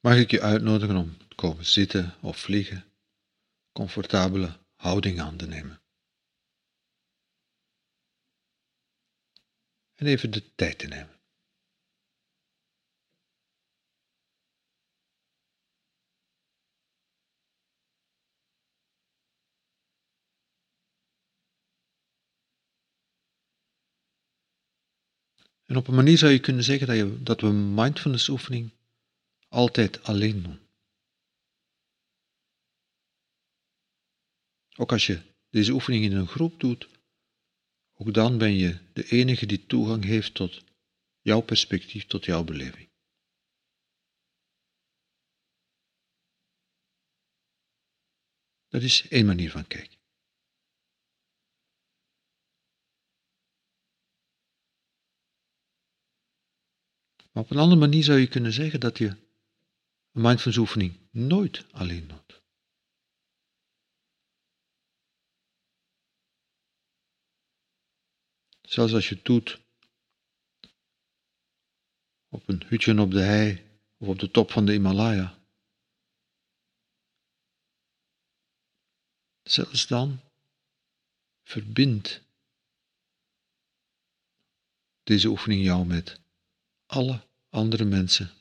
mag ik je uitnodigen om te komen zitten of vliegen, comfortabele houding aan te nemen. En even de tijd te nemen. En op een manier zou je kunnen zeggen dat, je, dat we mindfulness oefening altijd alleen doen. Ook als je deze oefening in een groep doet, ook dan ben je de enige die toegang heeft tot jouw perspectief, tot jouw beleving. Dat is één manier van kijken. Maar op een andere manier zou je kunnen zeggen dat je een mindfulness oefening nooit alleen doet. Zelfs als je het doet op een hutje op de hei of op de top van de Himalaya. Zelfs dan verbindt deze oefening jou met alle andere mensen.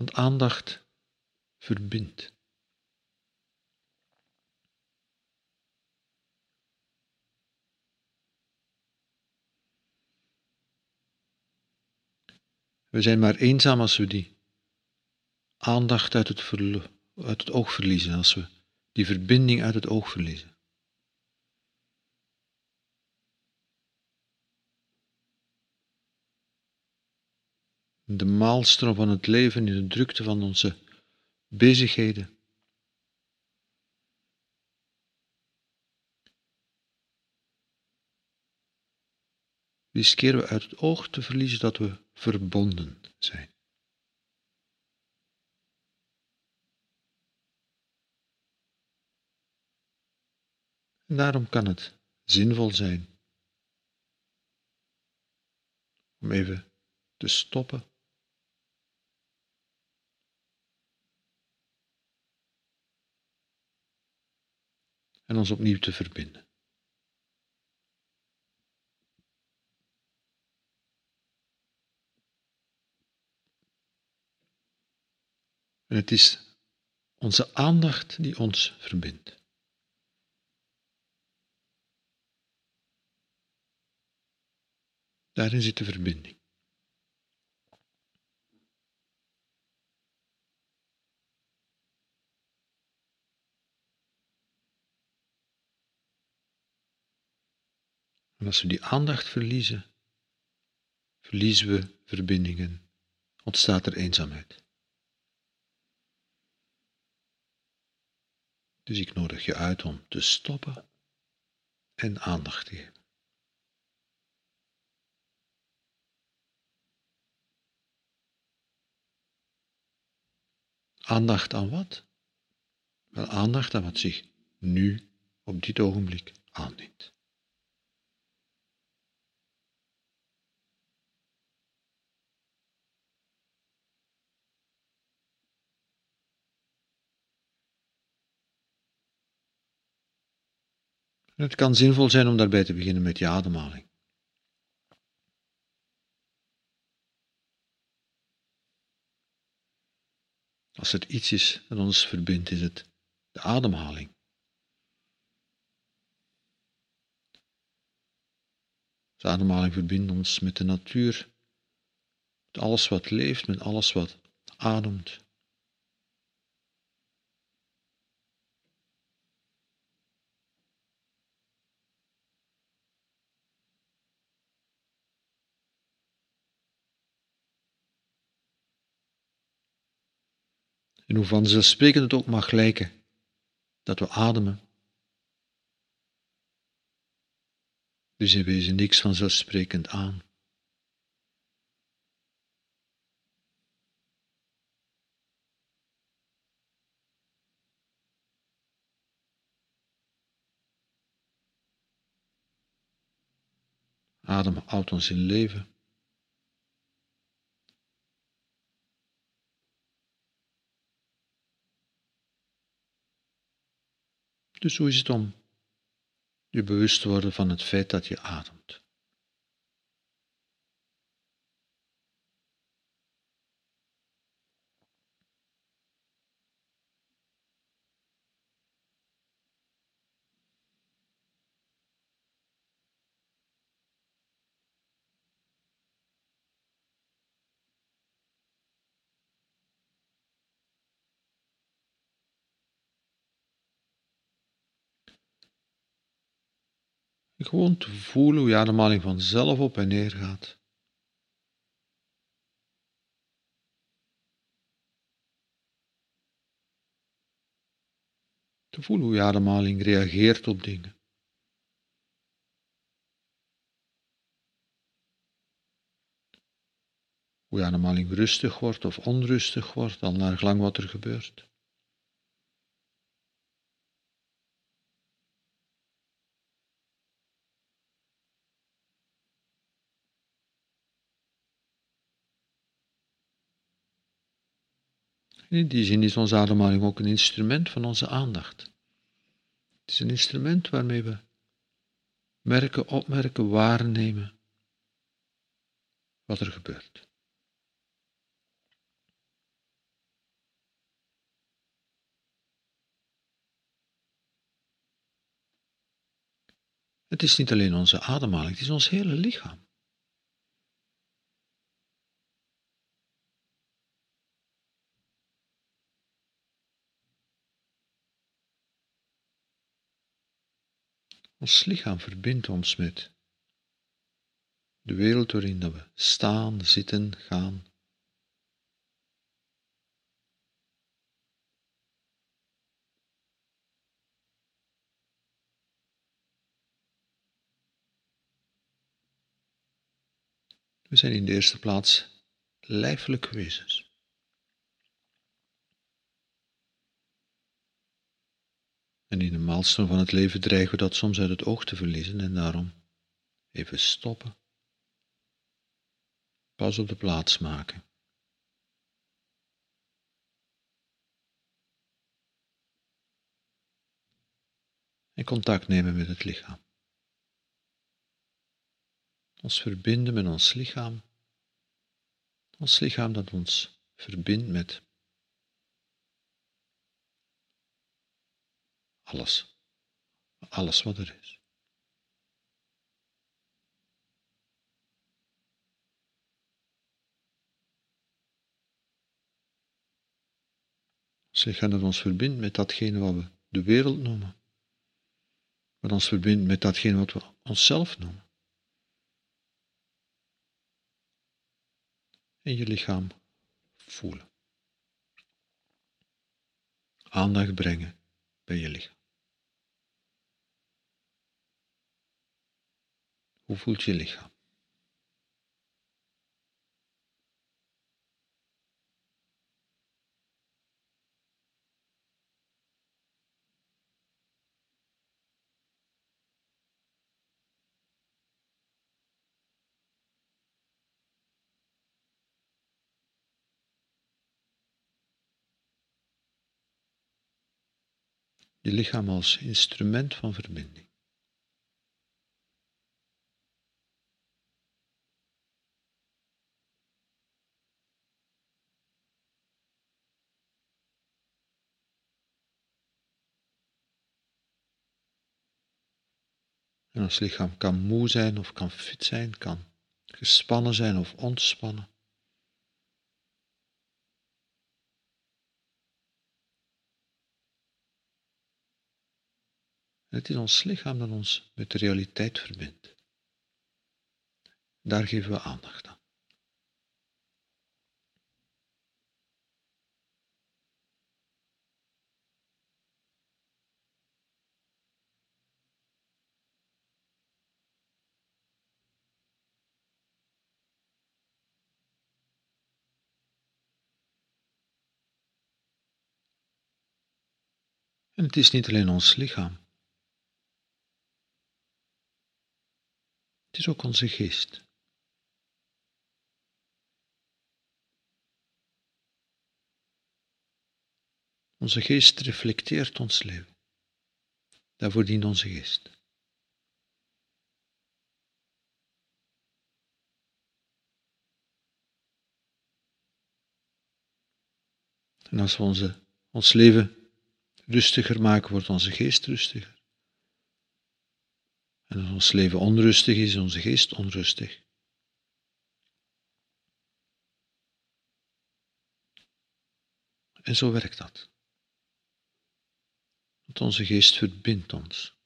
Want aandacht verbindt. We zijn maar eenzaam als we die aandacht uit het, uit het oog verliezen, als we die verbinding uit het oog verliezen. De maalstroom van het leven in de drukte van onze bezigheden. Riskeren we uit het oog te verliezen dat we verbonden zijn. En daarom kan het zinvol zijn om even te stoppen. En ons opnieuw te verbinden. En het is onze aandacht die ons verbindt. Daarin zit de verbinding. En als we die aandacht verliezen, verliezen we verbindingen, ontstaat er eenzaamheid. Dus ik nodig je uit om te stoppen en aandacht te geven. Aandacht aan wat? Wel aandacht aan wat zich nu, op dit ogenblik, aandient. Het kan zinvol zijn om daarbij te beginnen met je ademhaling. Als er iets is dat ons verbindt, is het de ademhaling. De ademhaling verbindt ons met de natuur, met alles wat leeft, met alles wat ademt. En hoe vanzelfsprekend het ook mag lijken dat we ademen. Dus in wezen niks vanzelfsprekend aan. Adem houdt ons in leven. Dus hoe is het om je bewust te worden van het feit dat je ademt? Gewoon te voelen hoe je ademhaling vanzelf op en neer gaat. Te voelen hoe je ademhaling reageert op dingen. Hoe je ademhaling rustig wordt of onrustig wordt, al naar gelang wat er gebeurt. In die zin is onze ademhaling ook een instrument van onze aandacht. Het is een instrument waarmee we merken, opmerken, waarnemen wat er gebeurt. Het is niet alleen onze ademhaling, het is ons hele lichaam. Ons lichaam verbindt ons met de wereld waarin we staan, zitten, gaan. We zijn in de eerste plaats lijfelijke wezens. En in de maalstroom van het leven dreigen we dat soms uit het oog te verliezen en daarom even stoppen. Pas op de plaats maken. En contact nemen met het lichaam. Ons verbinden met ons lichaam. Ons lichaam dat ons verbindt met Alles. Alles wat er is. Zeg dat ons verbindt met datgene wat we de wereld noemen. Wat ons verbindt met datgene wat we onszelf noemen. En je lichaam voelen. Aandacht brengen bij je lichaam. Hoe voelt je lichaam? Je lichaam als instrument van verbinding. Ons lichaam kan moe zijn of kan fit zijn, kan gespannen zijn of ontspannen. Het is ons lichaam dat ons met de realiteit verbindt. Daar geven we aandacht aan. En het is niet alleen ons lichaam. Het is ook onze geest. Onze geest reflecteert ons leven. Daarvoor dient onze geest. En als onze, ons leven rustiger maken, wordt onze geest rustiger. En als ons leven onrustig is, onze geest onrustig. En zo werkt dat. Want onze geest verbindt ons.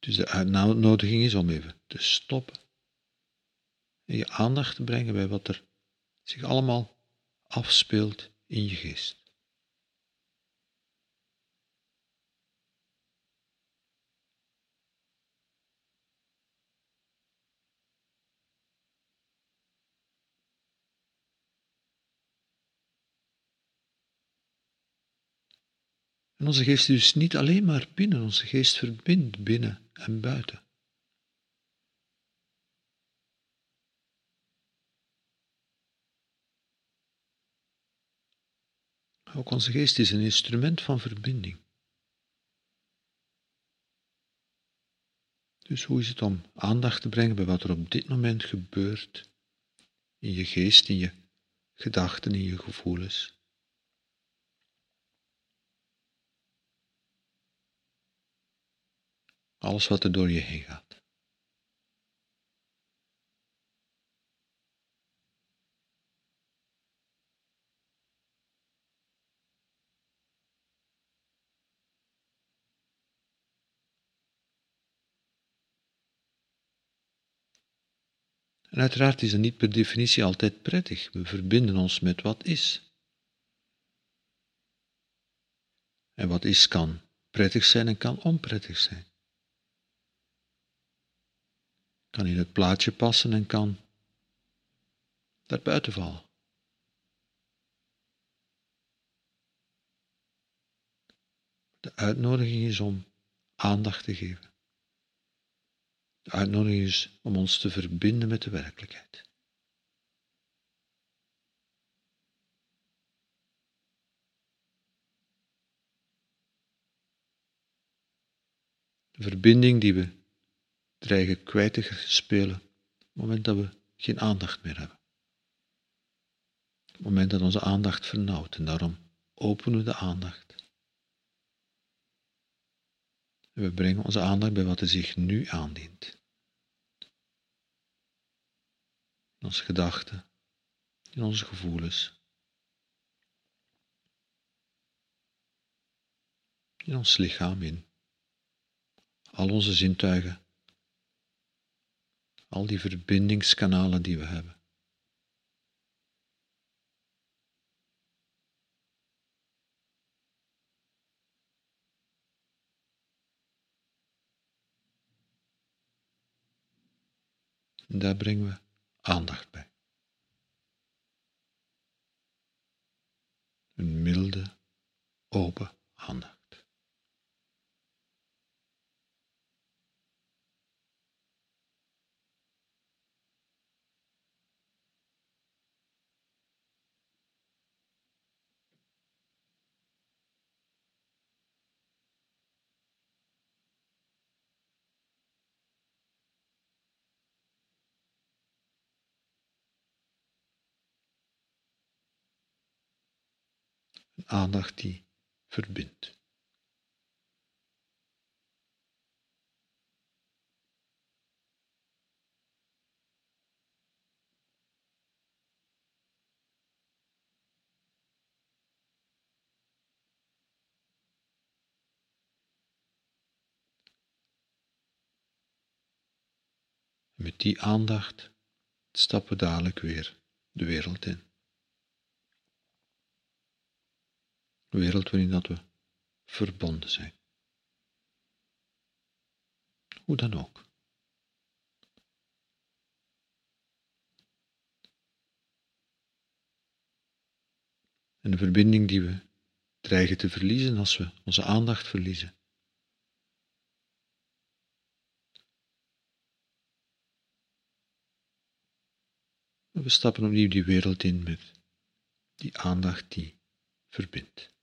Dus de uitnodiging is om even te stoppen en je aandacht te brengen bij wat er zich allemaal afspeelt in je geest. En onze geest is dus niet alleen maar binnen, onze geest verbindt binnen en buiten. Ook onze geest is een instrument van verbinding. Dus hoe is het om aandacht te brengen bij wat er op dit moment gebeurt in je geest, in je gedachten, in je gevoelens? Alles wat er door je heen gaat. En uiteraard is het niet per definitie altijd prettig. We verbinden ons met wat is. En wat is kan prettig zijn en kan onprettig zijn. Kan in het plaatje passen en kan daarbuiten vallen. De uitnodiging is om aandacht te geven. De uitnodiging is om ons te verbinden met de werkelijkheid. De verbinding die we dreigen kwijt te spelen op het moment dat we geen aandacht meer hebben. Op het moment dat onze aandacht vernauwt en daarom openen we de aandacht. En we brengen onze aandacht bij wat er zich nu aandient. In onze gedachten, in onze gevoelens, in ons lichaam, in al onze zintuigen al die verbindingskanalen die we hebben. En daar brengen we aandacht bij. Een milde, open aandacht. Aandacht die verbindt. Met die aandacht stappen we dadelijk weer de wereld in. Wereld waarin dat we verbonden zijn. Hoe dan ook. En een verbinding die we dreigen te verliezen als we onze aandacht verliezen. We stappen opnieuw die wereld in met die aandacht die verbindt.